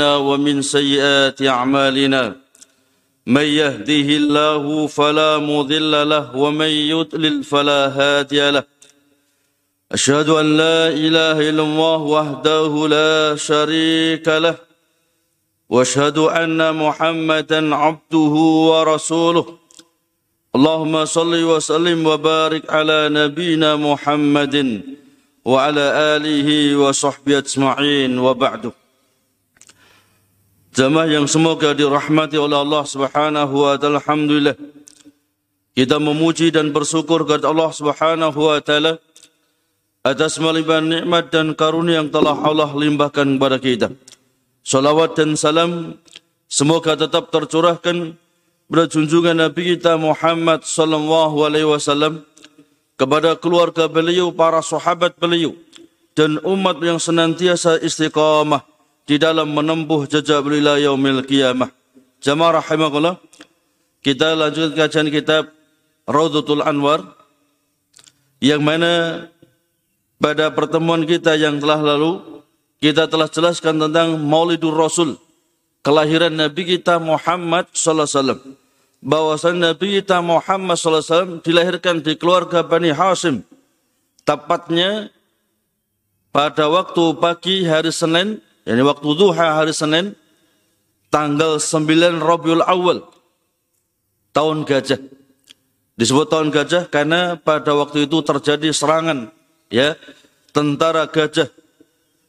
ومن سيئات أعمالنا. من يهده الله فلا مضل له ومن يضلل فلا هادي له. أشهد أن لا إله إلا الله وحده لا شريك له وأشهد أن محمدا عبده ورسوله. اللهم صل وسلم وبارك على نبينا محمد وعلى آله وصحبه أجمعين. وبعد. Jamaah yang semoga dirahmati oleh Allah Subhanahu wa taala. Alhamdulillah. Kita memuji dan bersyukur kepada Allah Subhanahu wa taala atas melimpah nikmat dan karunia yang telah Allah limpahkan kepada kita. Salawat dan salam semoga tetap tercurahkan pada junjungan Nabi kita Muhammad sallallahu alaihi wasallam kepada keluarga beliau, para sahabat beliau dan umat yang senantiasa istiqamah di dalam menempuh jejak beliau yaumil qiyamah. Jamaah rahimakumullah. Kita lanjutkan kajian kitab Raudhatul Anwar yang mana pada pertemuan kita yang telah lalu kita telah jelaskan tentang Maulidur Rasul, kelahiran Nabi kita Muhammad sallallahu alaihi wasallam. Bahwasan Nabi kita Muhammad sallallahu alaihi wasallam dilahirkan di keluarga Bani Hashim. Tepatnya pada waktu pagi hari Senin Yani waktu duha hari Senin tanggal 9 Rabiul Awal tahun gajah. Disebut tahun gajah karena pada waktu itu terjadi serangan ya tentara gajah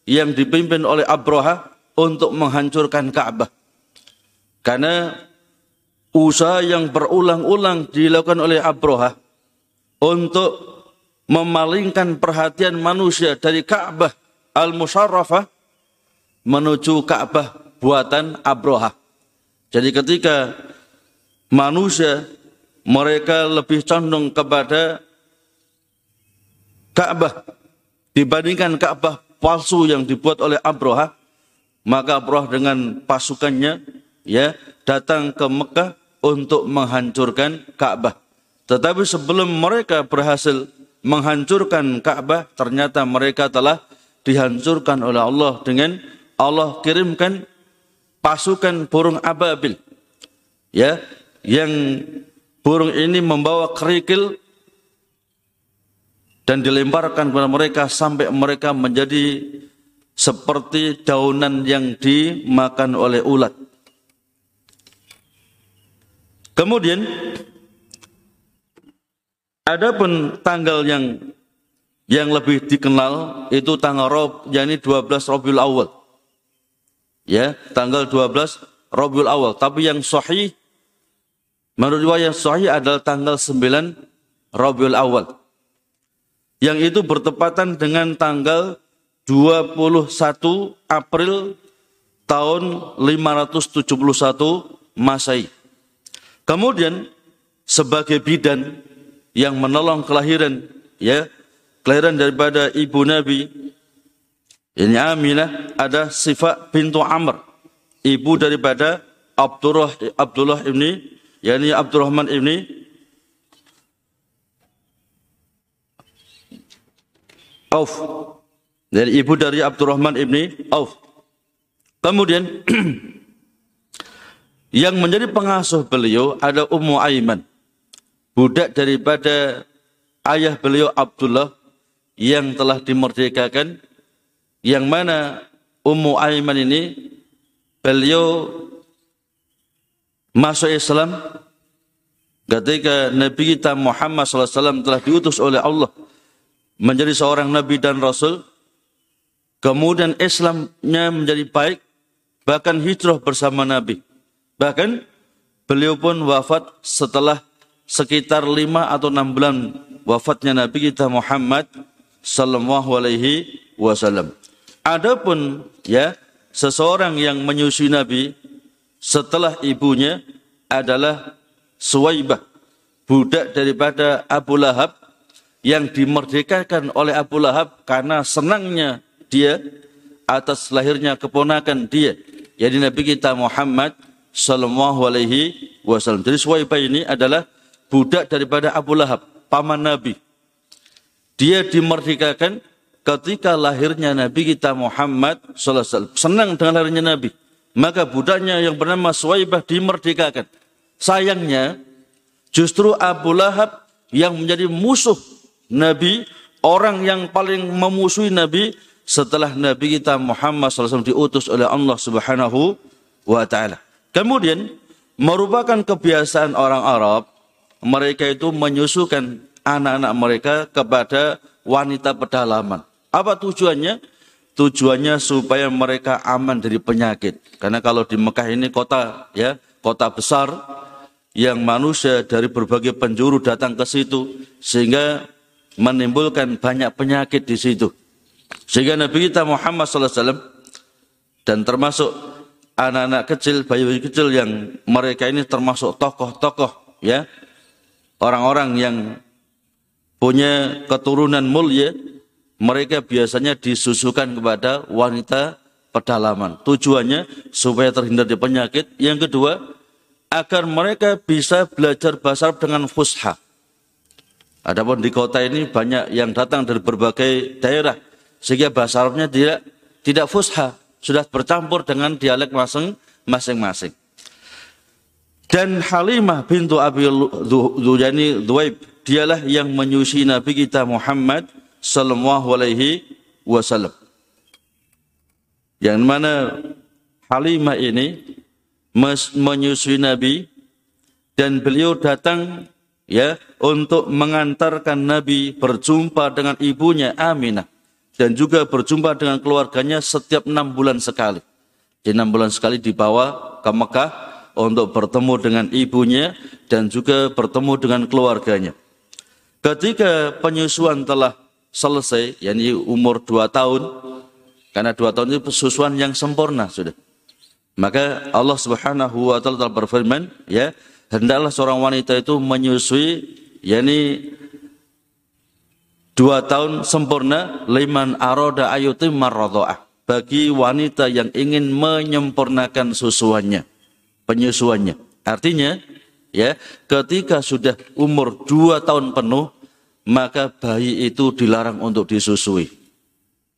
yang dipimpin oleh Abraha untuk menghancurkan Ka'bah. Karena usaha yang berulang-ulang dilakukan oleh Abraha untuk memalingkan perhatian manusia dari Ka'bah al-musharrafah menuju Ka'bah buatan Abroha. Jadi ketika manusia mereka lebih condong kepada Ka'bah dibandingkan Ka'bah palsu yang dibuat oleh Abroha, maka Abroha dengan pasukannya ya datang ke Mekah untuk menghancurkan Ka'bah. Tetapi sebelum mereka berhasil menghancurkan Ka'bah, ternyata mereka telah dihancurkan oleh Allah dengan Allah kirimkan pasukan burung ababil ya yang burung ini membawa kerikil dan dilemparkan kepada mereka sampai mereka menjadi seperti daunan yang dimakan oleh ulat. Kemudian ada pun tanggal yang yang lebih dikenal itu tanggal Rob, yakni 12 Rabiul Awal ya tanggal 12 Rabiul Awal. Tapi yang sahih menurut riwayat sahih adalah tanggal 9 Rabiul Awal. Yang itu bertepatan dengan tanggal 21 April tahun 571 Masehi. Kemudian sebagai bidan yang menolong kelahiran ya kelahiran daripada ibu Nabi ini Aminah ada sifat pintu Amr, ibu daripada Abdullah Abdullah ini, yakni Abdurrahman ini Auf. Dari ibu dari Abdurrahman ibni Auf. Kemudian yang menjadi pengasuh beliau ada Ummu Aiman. Budak daripada ayah beliau Abdullah yang telah dimerdekakan yang mana Ummu Aiman ini beliau masuk Islam ketika Nabi kita Muhammad SAW telah diutus oleh Allah menjadi seorang Nabi dan Rasul kemudian Islamnya menjadi baik bahkan hijrah bersama Nabi bahkan beliau pun wafat setelah sekitar lima atau enam bulan wafatnya Nabi kita Muhammad Sallallahu Alaihi Wasallam. Adapun ya seseorang yang menyusui Nabi setelah ibunya adalah Suwaibah, budak daripada Abu Lahab yang dimerdekakan oleh Abu Lahab karena senangnya dia atas lahirnya keponakan dia, yaitu Nabi kita Muhammad Sallallahu Alaihi Wasallam. Jadi Suwaibah ini adalah budak daripada Abu Lahab, paman Nabi. Dia dimerdekakan ketika lahirnya Nabi kita Muhammad SAW. Senang dengan lahirnya Nabi. maka budaknya yang bernama Suwaibah dimerdekakan. Sayangnya, justru Abu Lahab yang menjadi musuh Nabi, orang yang paling memusuhi Nabi setelah Nabi kita Muhammad SAW diutus oleh Allah Subhanahu wa taala. Kemudian merupakan kebiasaan orang Arab, mereka itu menyusukan anak-anak mereka kepada wanita pedalaman. Apa tujuannya? Tujuannya supaya mereka aman dari penyakit. Karena kalau di Mekah ini kota ya, kota besar yang manusia dari berbagai penjuru datang ke situ sehingga menimbulkan banyak penyakit di situ. Sehingga Nabi kita Muhammad SAW dan termasuk anak-anak kecil, bayi-bayi kecil yang mereka ini termasuk tokoh-tokoh ya orang-orang yang punya keturunan mulia mereka biasanya disusukan kepada wanita pedalaman. Tujuannya supaya terhindar dari penyakit. Yang kedua, agar mereka bisa belajar bahasa Arab dengan fusha. Adapun di kota ini banyak yang datang dari berbagai daerah sehingga bahasa Arabnya tidak tidak fusha, sudah bercampur dengan dialek masing-masing. Dan Halimah bintu Abi Dhujani Dhuwaib, dialah yang menyusui Nabi kita Muhammad sallallahu alaihi wasallam. Yang mana Halimah ini menyusui Nabi dan beliau datang ya untuk mengantarkan Nabi berjumpa dengan ibunya Aminah dan juga berjumpa dengan keluarganya setiap enam bulan sekali. Di enam bulan sekali dibawa ke Mekah untuk bertemu dengan ibunya dan juga bertemu dengan keluarganya. Ketika penyusuan telah selesai, yakni umur dua tahun, karena dua tahun itu pesusuan yang sempurna sudah. Maka Allah Subhanahu wa taala telah berfirman, ya, hendaklah seorang wanita itu menyusui yakni dua tahun sempurna liman aroda ayutim marrodoah bagi wanita yang ingin menyempurnakan susuannya, penyusuannya. Artinya, ya, ketika sudah umur dua tahun penuh, maka bayi itu dilarang untuk disusui.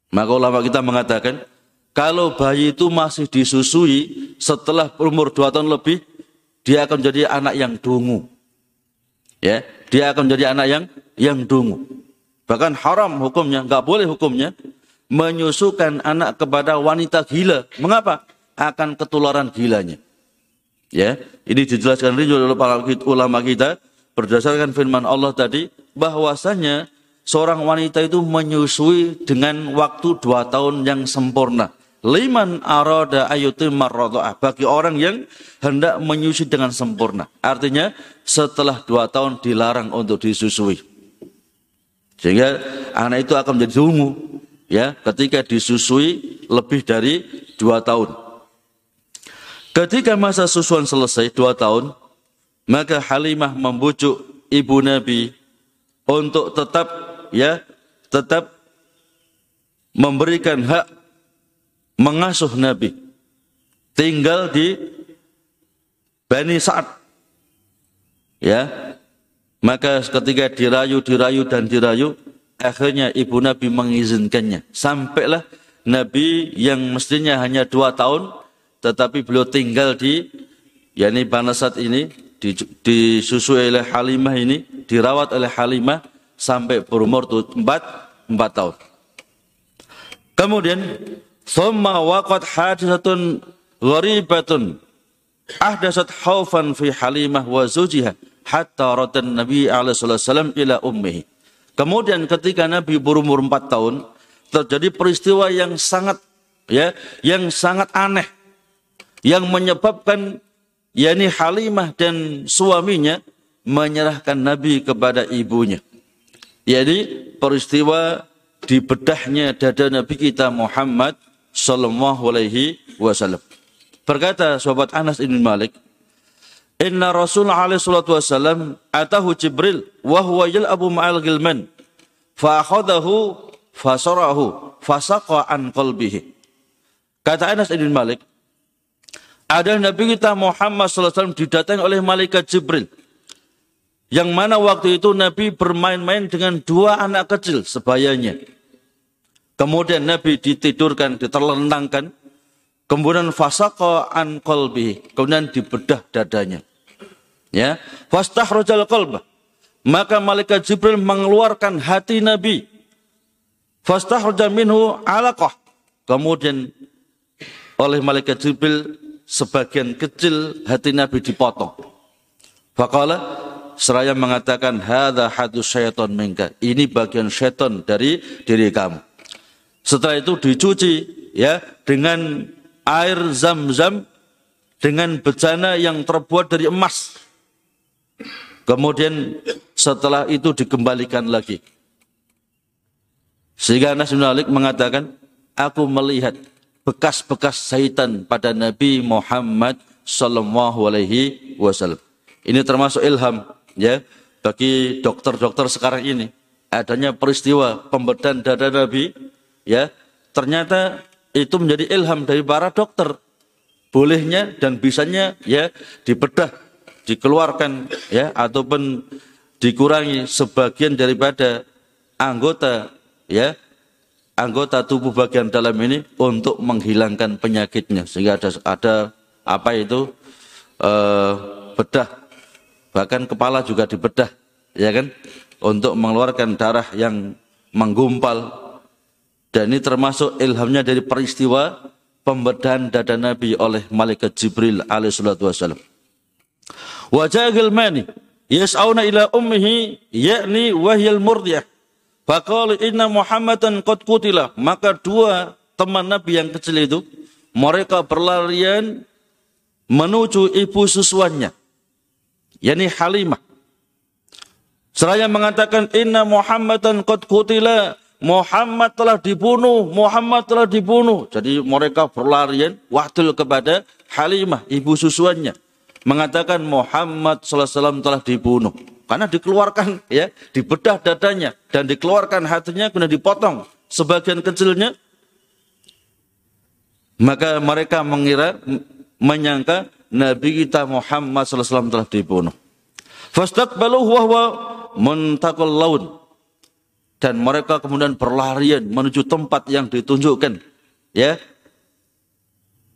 Maka ulama kita mengatakan, kalau bayi itu masih disusui setelah umur dua tahun lebih, dia akan jadi anak yang dungu. Ya, dia akan jadi anak yang yang dungu. Bahkan haram hukumnya, nggak boleh hukumnya menyusukan anak kepada wanita gila. Mengapa? Akan ketularan gilanya. Ya, ini dijelaskan oleh para ulama kita berdasarkan firman Allah tadi bahwasanya seorang wanita itu menyusui dengan waktu dua tahun yang sempurna. Liman arada ayutim marrodo'ah. Bagi orang yang hendak menyusui dengan sempurna. Artinya setelah dua tahun dilarang untuk disusui. Sehingga anak itu akan menjadi dungu. Ya, ketika disusui lebih dari dua tahun. Ketika masa susuan selesai dua tahun, maka Halimah membujuk ibu Nabi untuk tetap ya tetap memberikan hak mengasuh Nabi. Tinggal di Bani Sa'ad. Ya. Maka ketika dirayu dirayu dan dirayu akhirnya ibu Nabi mengizinkannya. Sampailah Nabi yang mestinya hanya dua tahun tetapi beliau tinggal di yakni Banasat ini disusui oleh Halimah ini, dirawat oleh Halimah sampai berumur empat, empat tahun. Kemudian, Thumma waqat hadisatun gharibatun ahdasat haufan fi Halimah wa zujiha hatta ratan Nabi alaihi ila ummihi. Kemudian ketika Nabi berumur empat tahun, terjadi peristiwa yang sangat ya, yang sangat aneh yang menyebabkan yakni Halimah dan suaminya menyerahkan Nabi kepada ibunya. Jadi peristiwa di bedahnya dada Nabi kita Muhammad sallallahu alaihi wasallam. Berkata sahabat Anas bin Malik, Inna Rasul alaihi salatu wasallam atahu Jibril wa huwa yal'abu ma'al gilman fa akhadahu fasarahu fasaqa an qalbihi. Kata Anas bin Malik, ada Nabi kita Muhammad SAW didatangi oleh malaikat Jibril. Yang mana waktu itu Nabi bermain-main dengan dua anak kecil sebayanya. Kemudian Nabi ditidurkan, diterlentangkan. Kemudian fasaqa an qalbi, kemudian dibedah dadanya. Ya, fastahrajal qalbah. Maka malaikat Jibril mengeluarkan hati Nabi. Fastahraja minhu alaqah. Kemudian oleh malaikat Jibril sebagian kecil hati Nabi dipotong. Faqala seraya mengatakan hadza hadu syaitan minka. Ini bagian syaitan dari diri kamu. Setelah itu dicuci ya dengan air zam-zam dengan bejana yang terbuat dari emas. Kemudian setelah itu dikembalikan lagi. Sehingga Anas bin Malik mengatakan, aku melihat bekas-bekas syaitan pada Nabi Muhammad sallallahu alaihi wasallam. Ini termasuk ilham ya bagi dokter-dokter sekarang ini. Adanya peristiwa pembedahan dada Nabi ya ternyata itu menjadi ilham dari para dokter. Bolehnya dan bisanya ya dibedah dikeluarkan ya ataupun dikurangi sebagian daripada anggota ya anggota tubuh bagian dalam ini untuk menghilangkan penyakitnya sehingga ada ada apa itu eh, bedah bahkan kepala juga dibedah ya kan untuk mengeluarkan darah yang menggumpal dan ini termasuk ilhamnya dari peristiwa pembedahan dada Nabi oleh malaikat Jibril alaihissalatu wassalam. Wajah gilmani yas'auna ila ummihi yakni wahyal murdiyah. Faqala inna Muhammadan qad kutila. Maka dua teman Nabi yang kecil itu mereka berlarian menuju ibu susuannya. Yani Halimah. Seraya mengatakan inna Muhammadan qad kutila. Muhammad telah dibunuh, Muhammad telah dibunuh. Jadi mereka berlarian waktu kepada Halimah, ibu susuannya mengatakan Muhammad SAW telah dibunuh. Karena dikeluarkan ya, dibedah dadanya dan dikeluarkan hatinya kemudian dipotong sebagian kecilnya. Maka mereka mengira menyangka Nabi kita Muhammad SAW telah dibunuh. Fastaqbalu huwa muntakul laun. Dan mereka kemudian berlarian menuju tempat yang ditunjukkan. Ya,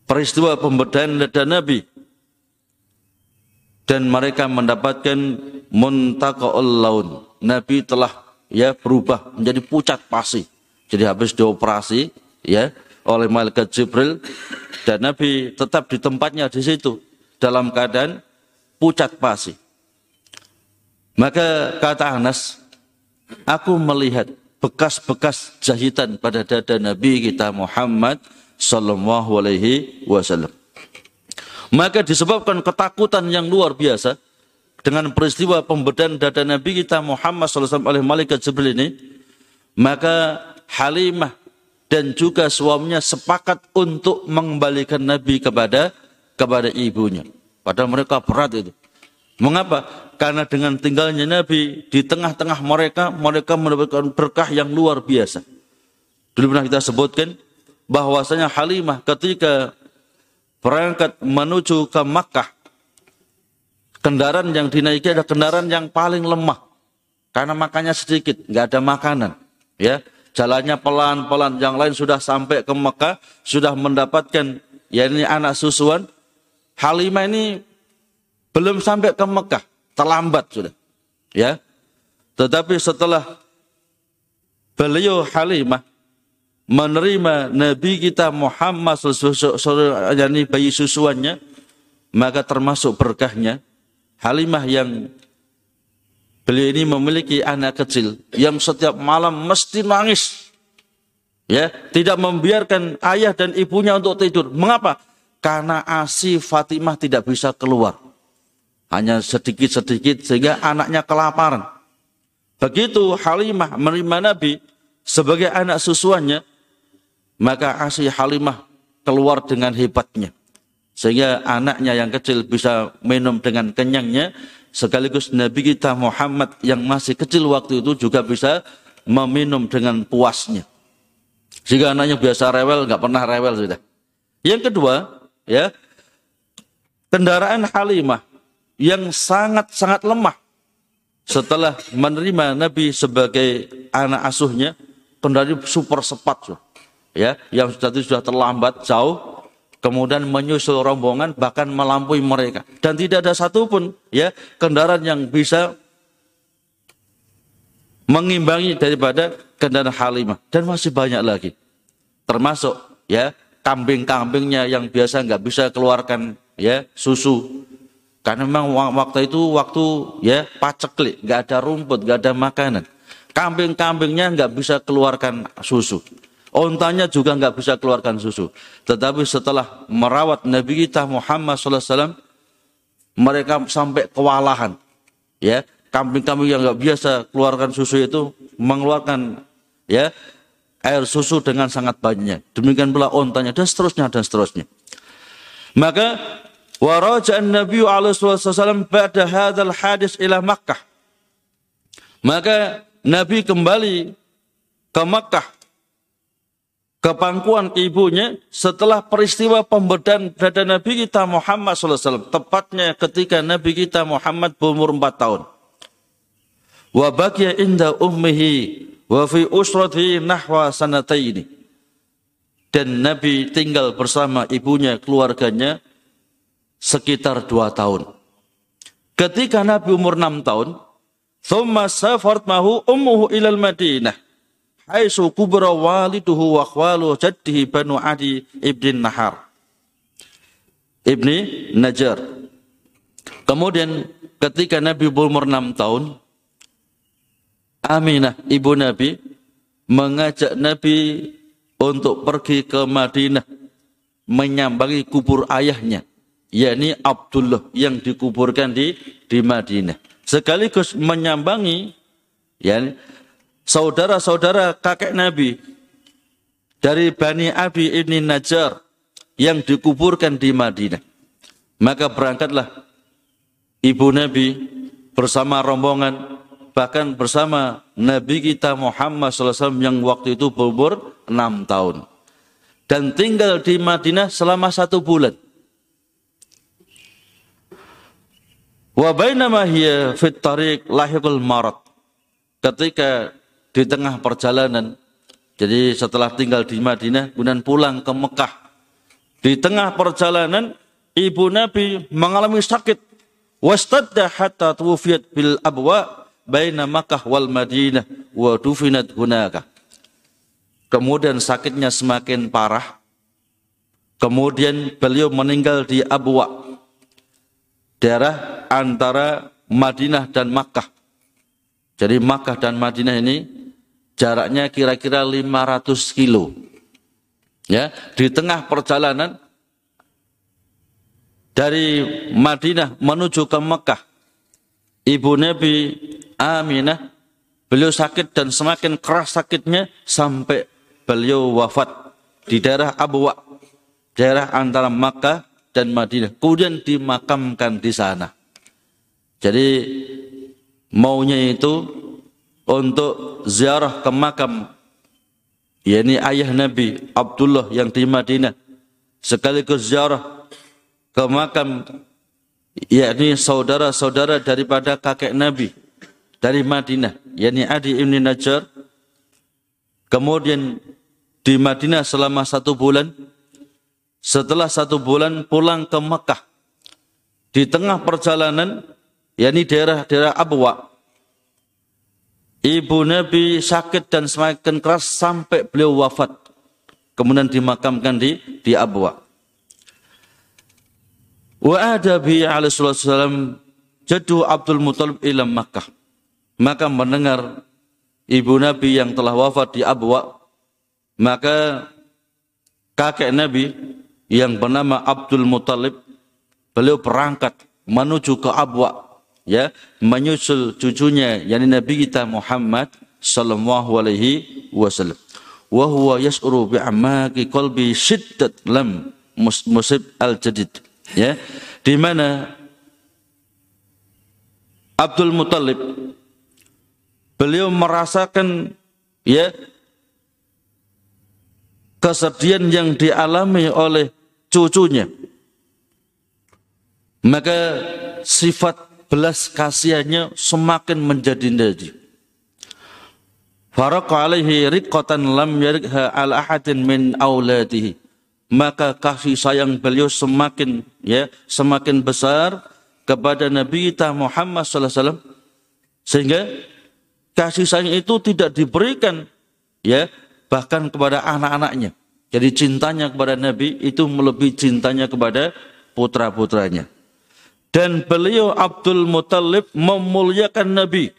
peristiwa pembedahan dada Nabi dan mereka mendapatkan muntaqaul laun. Nabi telah ya berubah menjadi pucat pasi. Jadi habis dioperasi ya oleh malaikat Jibril dan Nabi tetap di tempatnya di situ dalam keadaan pucat pasi. Maka kata Anas, aku melihat bekas-bekas jahitan pada dada Nabi kita Muhammad sallallahu alaihi wasallam. Maka disebabkan ketakutan yang luar biasa dengan peristiwa pembedahan dada Nabi kita Muhammad SAW oleh malaikat Jibril ini, maka Halimah dan juga suaminya sepakat untuk mengembalikan Nabi kepada kepada ibunya. Padahal mereka berat itu. Mengapa? Karena dengan tinggalnya Nabi di tengah-tengah mereka, mereka mendapatkan berkah yang luar biasa. Dulu pernah kita sebutkan bahwasanya Halimah ketika berangkat menuju ke Makkah, kendaraan yang dinaiki ada kendaraan yang paling lemah. Karena makannya sedikit, nggak ada makanan. Ya, jalannya pelan-pelan. Yang lain sudah sampai ke Mekah, sudah mendapatkan ya ini anak susuan. Halimah ini belum sampai ke Mekah, terlambat sudah. Ya. Tetapi setelah beliau Halimah menerima Nabi kita Muhammad yani bayi susuannya maka termasuk berkahnya Halimah yang beliau ini memiliki anak kecil yang setiap malam mesti nangis ya tidak membiarkan ayah dan ibunya untuk tidur. Mengapa? Karena asi Fatimah tidak bisa keluar. Hanya sedikit-sedikit sehingga anaknya kelaparan. Begitu Halimah menerima Nabi sebagai anak susuannya maka Asy Halimah keluar dengan hebatnya. Sehingga anaknya yang kecil bisa minum dengan kenyangnya, sekaligus Nabi kita Muhammad yang masih kecil waktu itu juga bisa meminum dengan puasnya. Sehingga anaknya biasa rewel, nggak pernah rewel sudah. Yang kedua, ya kendaraan Halimah yang sangat-sangat lemah setelah menerima Nabi sebagai anak asuhnya, kendaraan super sepat. Sudah ya yang itu sudah terlambat jauh kemudian menyusul rombongan bahkan melampaui mereka. Dan tidak ada satupun ya kendaraan yang bisa mengimbangi daripada kendaraan Halimah. Dan masih banyak lagi. Termasuk ya kambing-kambingnya yang biasa nggak bisa keluarkan ya susu. Karena memang waktu itu waktu ya paceklik nggak ada rumput nggak ada makanan. Kambing-kambingnya nggak bisa keluarkan susu Ontanya juga nggak bisa keluarkan susu. Tetapi setelah merawat Nabi kita Muhammad SAW, mereka sampai kewalahan. Ya, kambing-kambing yang nggak biasa keluarkan susu itu mengeluarkan ya air susu dengan sangat banyak. Demikian pula ontanya dan seterusnya dan seterusnya. Maka waraja Nabi wasallam pada hadal hadis ila Makkah. Maka Nabi kembali ke Makkah ke pangkuan ibunya setelah peristiwa pembedahan dada Nabi kita Muhammad SAW. Tepatnya ketika Nabi kita Muhammad berumur 4 tahun. Wa inda ummihi wa fi nahwa sanataini. Dan Nabi tinggal bersama ibunya, keluarganya sekitar dua tahun. Ketika Nabi umur enam tahun, thumma safart mahu ummuhu ilal Madinah Aisu kubra waliduhu wa khwalu jaddihi banu Adi ibn Nahar. Ibni Najar. Kemudian ketika Nabi berumur 6 tahun, Aminah ibu Nabi mengajak Nabi untuk pergi ke Madinah menyambangi kubur ayahnya yakni Abdullah yang dikuburkan di di Madinah sekaligus menyambangi ya saudara-saudara kakek Nabi dari Bani Abi ini Najjar yang dikuburkan di Madinah. Maka berangkatlah ibu Nabi bersama rombongan bahkan bersama Nabi kita Muhammad SAW yang waktu itu berumur enam tahun dan tinggal di Madinah selama satu bulan. Wa hiya fit tariq lahiqul marat. Ketika di tengah perjalanan. Jadi setelah tinggal di Madinah, kemudian pulang ke Mekah. Di tengah perjalanan, ibu Nabi mengalami sakit. Wastadda hatta tuwfiyat bil abwa baina Makkah wal Madinah wa dufinat hunaka. Kemudian sakitnya semakin parah. Kemudian beliau meninggal di Abwa. Daerah antara Madinah dan Makkah. Jadi Makkah dan Madinah ini jaraknya kira-kira 500 kilo. Ya, di tengah perjalanan dari Madinah menuju ke Mekah, ibu Nabi Aminah beliau sakit dan semakin keras sakitnya sampai beliau wafat di daerah Abwa, daerah antara Makkah dan Madinah. Kemudian dimakamkan di sana. Jadi maunya itu untuk ziarah ke makam yakni ayah Nabi Abdullah yang di Madinah sekaligus ziarah ke makam yakni saudara-saudara daripada kakek Nabi dari Madinah yakni Adi ibn Najjar. Kemudian di Madinah selama satu bulan setelah satu bulan pulang ke Mekah. Di tengah perjalanan yakni daerah-daerah Abwa Ibu Nabi sakit dan semakin keras sampai beliau wafat. Kemudian dimakamkan di di Abwa. Wa ada bi alaihi jadu Abdul Muthalib ila Makkah. Maka mendengar ibu Nabi yang telah wafat di Abwa, maka kakek Nabi yang bernama Abdul Muthalib beliau berangkat menuju ke Abwa ya menyusul cucunya yakni Nabi kita Muhammad sallallahu alaihi wasallam. Wa huwa yas'uru bi amaki qalbi shiddat lam musib al jadid ya di mana Abdul Muthalib beliau merasakan ya kesedihan yang dialami oleh cucunya. Maka sifat belas kasihannya semakin menjadi-jadi. Faraq alaihi riqqatan lam yarikha al ahadin min auladihi. maka kasih sayang beliau semakin ya semakin besar kepada Nabi kita Muhammad sallallahu alaihi wasallam sehingga kasih sayang itu tidak diberikan ya bahkan kepada anak-anaknya. Jadi cintanya kepada Nabi itu melebihi cintanya kepada putra-putranya. Dan beliau Abdul Muttalib memuliakan Nabi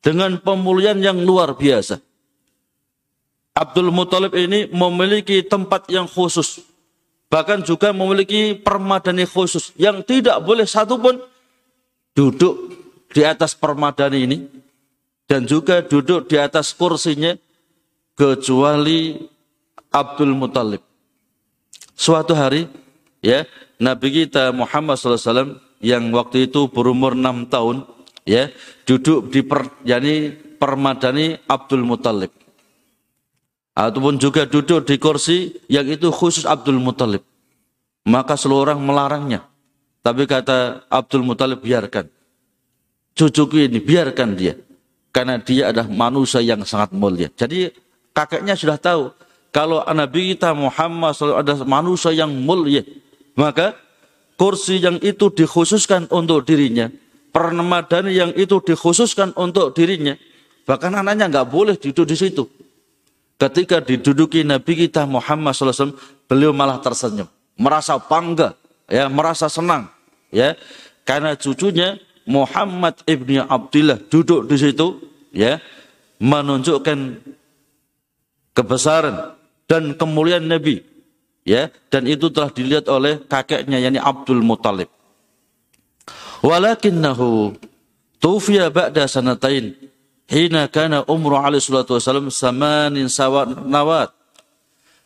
dengan pemulihan yang luar biasa. Abdul Muthalib ini memiliki tempat yang khusus. Bahkan juga memiliki permadani khusus. Yang tidak boleh satupun duduk di atas permadani ini. Dan juga duduk di atas kursinya. Kecuali Abdul Muthalib. Suatu hari ya Nabi kita Muhammad SAW yang waktu itu berumur enam tahun ya duduk di per, yani permadani Abdul Muthalib ataupun juga duduk di kursi yang itu khusus Abdul Muthalib. Maka seluruh orang melarangnya. Tapi kata Abdul Muthalib biarkan. Cucuku ini biarkan dia. Karena dia adalah manusia yang sangat mulia. Jadi kakeknya sudah tahu. Kalau Nabi kita Muhammad SAW adalah manusia yang mulia. Maka kursi yang itu dikhususkan untuk dirinya. Pernemadani yang itu dikhususkan untuk dirinya. Bahkan anaknya nggak boleh duduk di situ. Ketika diduduki Nabi kita Muhammad SAW, beliau malah tersenyum, merasa bangga, ya, merasa senang, ya, karena cucunya Muhammad ibni Abdullah duduk di situ, ya, menunjukkan kebesaran dan kemuliaan Nabi, ya, dan itu telah dilihat oleh kakeknya, yakni Abdul Muttalib. Walakinnahu tufiya ba'da sanatain hina kana umru alaihi salatu wasallam samanin nawat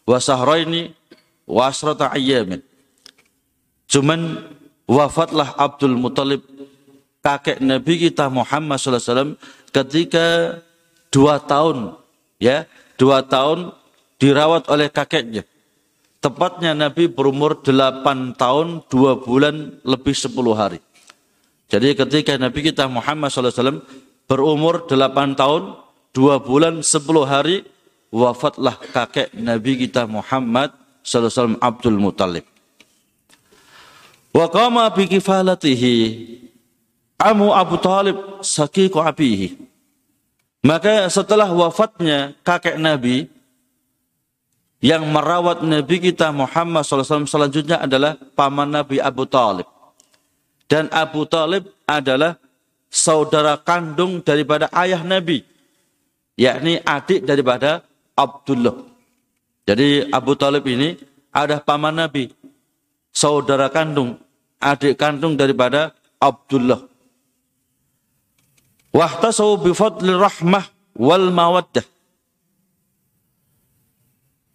wa sahraini wa asrata ayyamin. Cuman wafatlah Abdul Muthalib kakek Nabi kita Muhammad SAW ketika dua tahun ya dua tahun dirawat oleh kakeknya. Tepatnya Nabi berumur delapan tahun dua bulan lebih sepuluh hari. Jadi ketika Nabi kita Muhammad SAW berumur 8 tahun, 2 bulan 10 hari, wafatlah kakek Nabi kita Muhammad sallallahu Abdul Muttalib. Wa bi kifalatihi Amu Abu Talib sakiku abihi. Maka setelah wafatnya kakek Nabi yang merawat Nabi kita Muhammad SAW selanjutnya adalah paman Nabi Abu Talib. Dan Abu Talib adalah saudara kandung daripada ayah Nabi, yakni adik daripada Abdullah. Jadi Abu Talib ini ada paman Nabi, saudara kandung, adik kandung daripada Abdullah. Wahtasau bifadli rahmah wal mawaddah.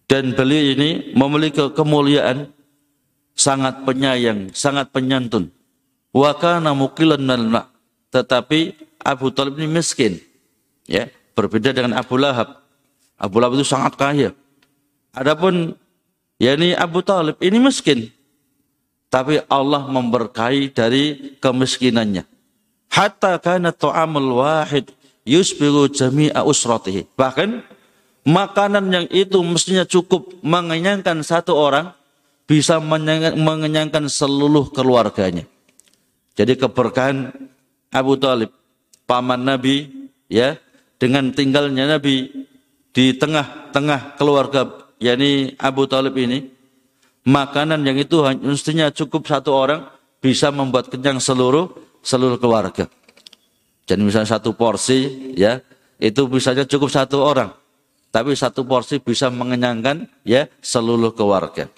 Dan beliau ini memiliki kemuliaan sangat penyayang, sangat penyantun. Wa kana muqilan tetapi Abu Talib ini miskin. Ya, berbeda dengan Abu Lahab. Abu Lahab itu sangat kaya. Adapun yakni Abu Talib ini miskin. Tapi Allah memberkahi dari kemiskinannya. Hatta kana tu'amul wahid yusbiru jami'a usratihi. Bahkan makanan yang itu mestinya cukup mengenyangkan satu orang bisa mengenyangkan seluruh keluarganya. Jadi keberkahan Abu Talib, paman Nabi, ya, dengan tinggalnya Nabi di tengah-tengah keluarga, yakni Abu Talib ini, makanan yang itu mestinya cukup satu orang bisa membuat kenyang seluruh seluruh keluarga. Jadi misalnya satu porsi, ya, itu misalnya cukup satu orang, tapi satu porsi bisa mengenyangkan ya seluruh keluarga.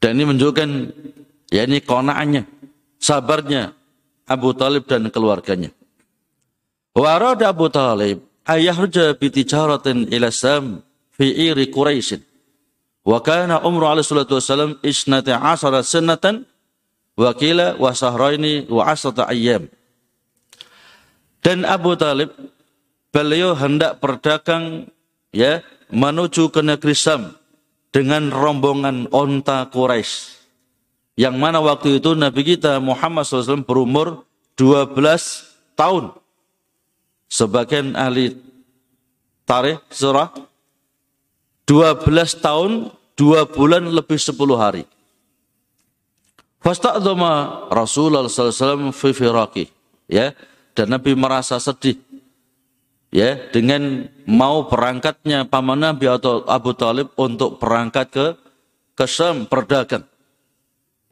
Dan ini menunjukkan ya ini konaannya, sabarnya Abu Talib dan keluarganya. Warada Abu Talib ayahruja bitijaratin ila Sam fi iri Quraisy. Wa kana umru alaihi salatu wasallam isnata asara sanatan wa kila wa sahraini wa asrata ayyam. Dan Abu Talib beliau hendak berdagang ya menuju ke negeri Sam dengan rombongan onta Quraisy. Yang mana waktu itu Nabi kita Muhammad SAW berumur 12 tahun. Sebagian ahli tarikh surah 12 tahun, dua bulan lebih sepuluh hari. Fasta'dhama Rasulullah SAW fi. Ya, dan Nabi merasa sedih ya dengan mau berangkatnya paman Nabi atau Abu Talib untuk berangkat ke ke Syam berdagang.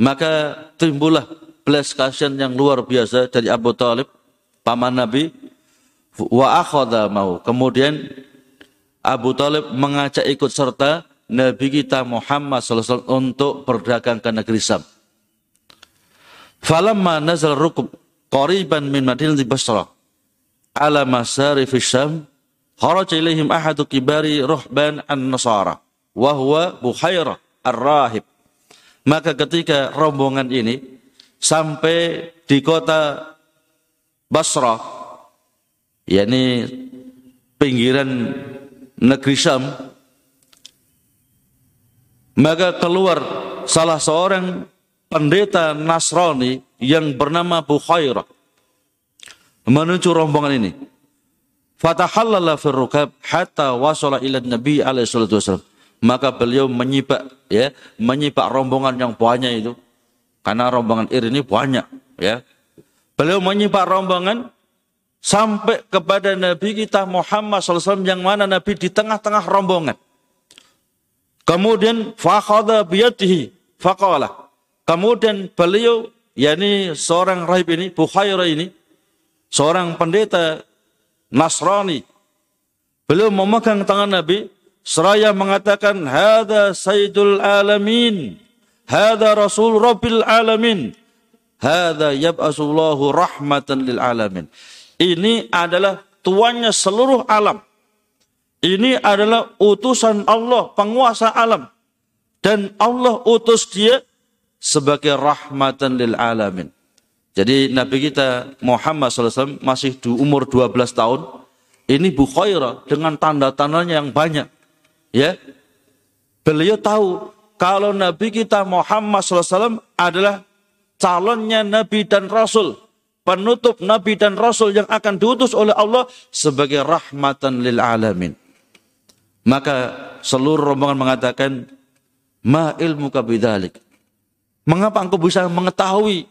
Maka timbullah belas kasihan yang luar biasa dari Abu Talib, paman Nabi, wa mau. Kemudian Abu Talib mengajak ikut serta Nabi kita Muhammad SAW untuk berdagang ke negeri Syam. Falamma nazal rukub qariban min Madinah Basrah ala masari fi Syam kharaja ilaihim ahadu kibari ruhban an-nasara wa huwa Buhairah ar-rahib. Maka ketika rombongan ini sampai di kota Basrah yakni pinggiran negeri Syam maka keluar salah seorang pendeta Nasrani yang bernama Bukhairah menuju rombongan ini. Fatahallala firrukab hatta wasala ila Nabi alaihi salatu wasallam. Maka beliau menyipak ya, menyipak rombongan yang banyak itu. Karena rombongan Ir ini banyak ya. Beliau menyipak rombongan sampai kepada Nabi kita Muhammad SAW yang mana Nabi di tengah-tengah rombongan. Kemudian fakhadha biyatihi faqala. Kemudian beliau yakni seorang rahib ini Bukhairah ini seorang pendeta Nasrani. Beliau memegang tangan Nabi. Seraya mengatakan hada sayyidul alamin. Hada rasul rabbil alamin. Hada yab'asullahu rahmatan lil alamin. Ini adalah tuannya seluruh alam. Ini adalah utusan Allah penguasa alam. Dan Allah utus dia sebagai rahmatan lil alamin jadi Nabi kita Muhammad SAW masih di umur 12 tahun. Ini Bukhaira dengan tanda-tandanya yang banyak. Ya, Beliau tahu kalau Nabi kita Muhammad SAW adalah calonnya Nabi dan Rasul. Penutup Nabi dan Rasul yang akan diutus oleh Allah sebagai rahmatan lil alamin. Maka seluruh rombongan mengatakan, Ma ilmu kabidalik. Mengapa engkau bisa mengetahui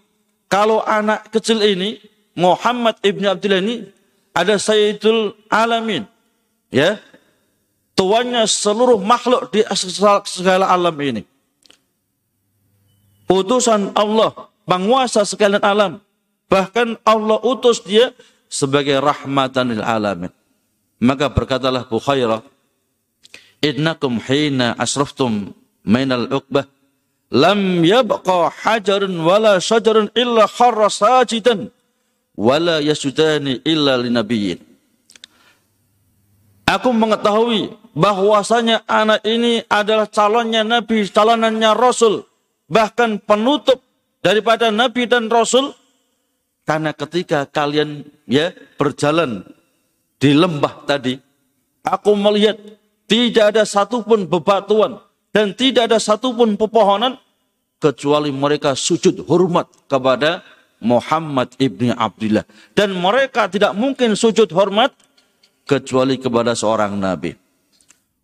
kalau anak kecil ini Muhammad ibni Abdullah ini ada Sayyidul Alamin ya. Tuannya seluruh makhluk di segala alam ini. Utusan Allah penguasa sekalian alam. Bahkan Allah utus dia sebagai rahmatan lil alamin. Maka berkatalah Bukhairah innakum hina asraftum mainal uqbah lam yabqa hajarun wala syajarun illa kharra sajidan wala yasudani illa linabiyyin Aku mengetahui bahwasanya anak ini adalah calonnya Nabi, calonannya Rasul, bahkan penutup daripada Nabi dan Rasul. Karena ketika kalian ya berjalan di lembah tadi, aku melihat tidak ada satupun bebatuan, dan tidak ada satupun pepohonan kecuali mereka sujud hormat kepada Muhammad ibni Abdullah. Dan mereka tidak mungkin sujud hormat kecuali kepada seorang nabi.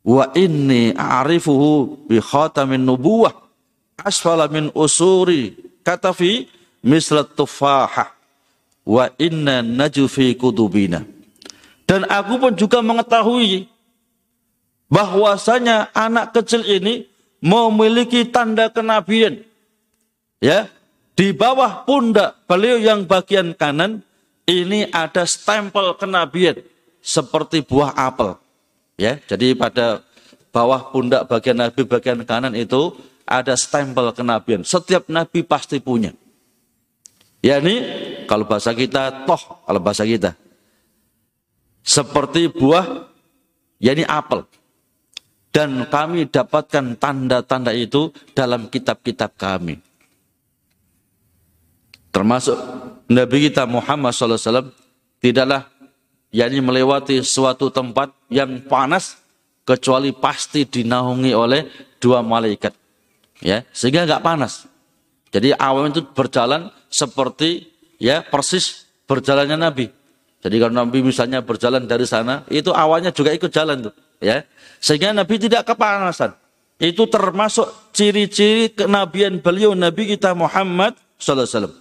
Wa inni a'rifuhu bi khatamin nubuwah asfala min usuri katafi mislat tufaha wa inna najufi kudubina. Dan aku pun juga mengetahui bahwasanya anak kecil ini memiliki tanda kenabian. Ya, di bawah pundak beliau yang bagian kanan ini ada stempel kenabian seperti buah apel. Ya, jadi pada bawah pundak bagian nabi bagian kanan itu ada stempel kenabian. Setiap nabi pasti punya. Ya ini kalau bahasa kita toh kalau bahasa kita seperti buah ya ini apel dan kami dapatkan tanda-tanda itu dalam kitab-kitab kami. Termasuk Nabi kita Muhammad SAW tidaklah yakni melewati suatu tempat yang panas kecuali pasti dinaungi oleh dua malaikat. Ya, sehingga nggak panas. Jadi awan itu berjalan seperti ya persis berjalannya Nabi. Jadi kalau Nabi misalnya berjalan dari sana, itu awannya juga ikut jalan tuh, ya. Sehingga Nabi tidak kepanasan. Itu termasuk ciri-ciri kenabian beliau Nabi kita Muhammad sallallahu alaihi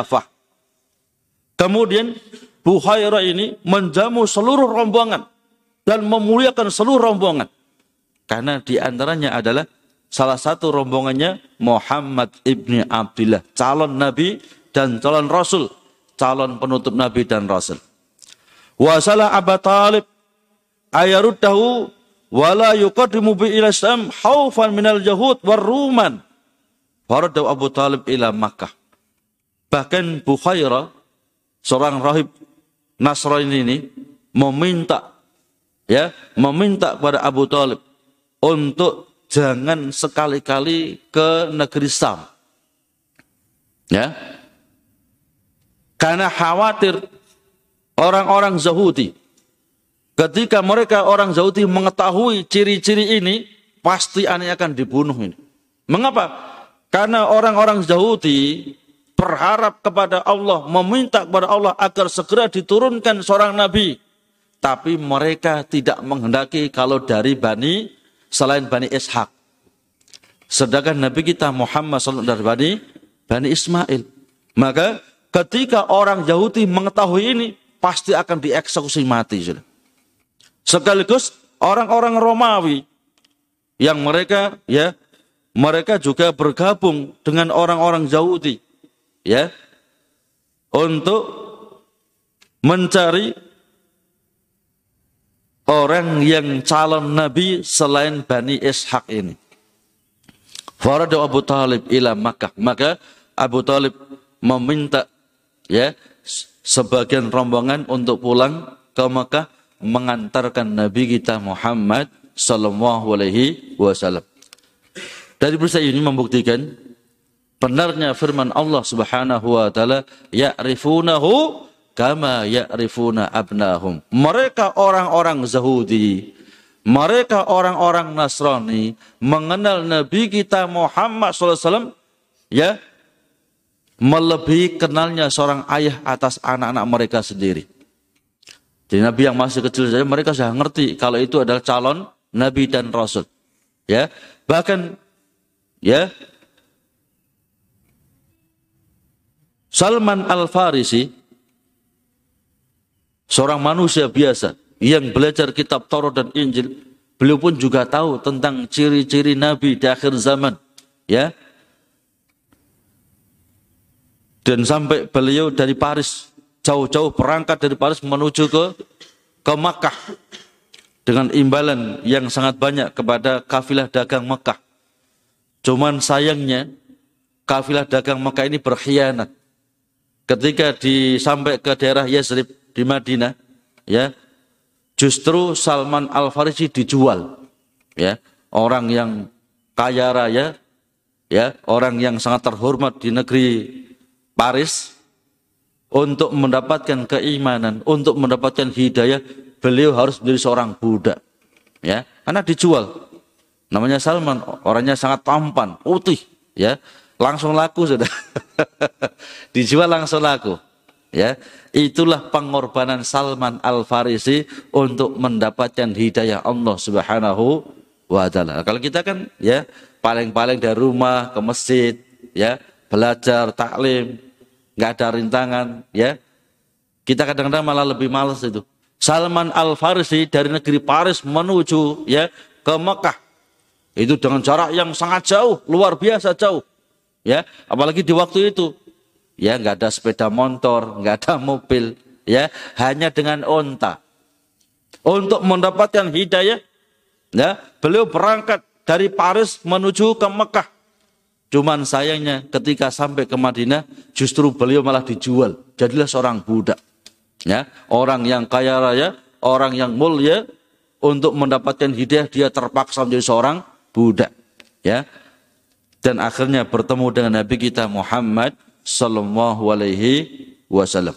wasallam. Kemudian Buhaira ini menjamu seluruh rombongan dan memuliakan seluruh rombongan. Karena di antaranya adalah salah satu rombongannya Muhammad ibni Abdullah, calon nabi dan calon rasul, calon penutup nabi dan rasul. Wasala Abu Talib ayaruddahu wala yuqaddimu bi ila Islam haufan minal Yahud war Ruman. Faradaw Abu Talib ila Makkah. Bahkan Bukhaira, seorang rahib Nasrani ini meminta ya, meminta kepada Abu Talib untuk jangan sekali-kali ke negeri Sam. Ya. Karena khawatir orang-orang Yahudi ketika mereka orang Yahudi mengetahui ciri-ciri ini pasti aneh akan dibunuh ini. Mengapa? Karena orang-orang Yahudi berharap kepada Allah, meminta kepada Allah agar segera diturunkan seorang nabi tapi mereka tidak menghendaki kalau dari Bani selain Bani Ishak. Sedangkan Nabi kita Muhammad SAW dari Bani, Bani Ismail. Maka ketika orang Yahudi mengetahui ini, pasti akan dieksekusi mati. Sekaligus orang-orang Romawi yang mereka ya mereka juga bergabung dengan orang-orang Yahudi ya untuk mencari orang yang calon nabi selain Bani Ishak ini. Farada Abu Talib ila Makkah. Maka Abu Talib meminta ya sebagian rombongan untuk pulang ke Makkah mengantarkan Nabi kita Muhammad sallallahu alaihi wasallam. Dari peristiwa ini membuktikan benarnya firman Allah Subhanahu wa taala ya'rifunahu kama ya'rifuna abnahum. Mereka orang-orang Yahudi, mereka orang-orang Nasrani mengenal Nabi kita Muhammad SAW ya melebihi kenalnya seorang ayah atas anak-anak mereka sendiri. Jadi Nabi yang masih kecil saja mereka sudah ngerti kalau itu adalah calon Nabi dan Rasul. Ya, bahkan ya Salman Al Farisi Seorang manusia biasa yang belajar kitab Taurat dan Injil, beliau pun juga tahu tentang ciri-ciri Nabi di akhir zaman. Ya, dan sampai beliau dari Paris jauh-jauh berangkat dari Paris menuju ke ke Makkah dengan imbalan yang sangat banyak kepada kafilah dagang Makkah. Cuman sayangnya kafilah dagang Makkah ini berkhianat. Ketika disampai ke daerah Yasrib, di Madinah ya justru Salman Al Farisi dijual ya orang yang kaya raya ya orang yang sangat terhormat di negeri Paris untuk mendapatkan keimanan untuk mendapatkan hidayah beliau harus menjadi seorang budak ya. Karena dijual. Namanya Salman orangnya sangat tampan putih ya. Langsung laku sudah. Dijual langsung laku ya. Itulah pengorbanan Salman Al Farisi untuk mendapatkan hidayah Allah Subhanahu wa taala. Kalau kita kan ya paling-paling dari rumah ke masjid ya belajar taklim nggak ada rintangan ya. Kita kadang-kadang malah lebih malas itu. Salman Al Farisi dari negeri Paris menuju ya ke Mekah. Itu dengan jarak yang sangat jauh luar biasa jauh ya. Apalagi di waktu itu ya nggak ada sepeda motor, nggak ada mobil, ya. Hanya dengan onta. Untuk mendapatkan hidayah, ya beliau berangkat dari Paris menuju ke Mekah. Cuman sayangnya ketika sampai ke Madinah, justru beliau malah dijual. Jadilah seorang budak. Ya, orang yang kaya raya, orang yang mulia, untuk mendapatkan hidayah dia terpaksa menjadi seorang budak. Ya, dan akhirnya bertemu dengan Nabi kita Muhammad sallallahu alaihi wasallam.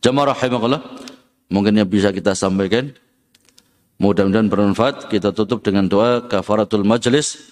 Jamaah rahimakumullah, mungkin yang bisa kita sampaikan mudah-mudahan bermanfaat. Kita tutup dengan doa kafaratul majlis.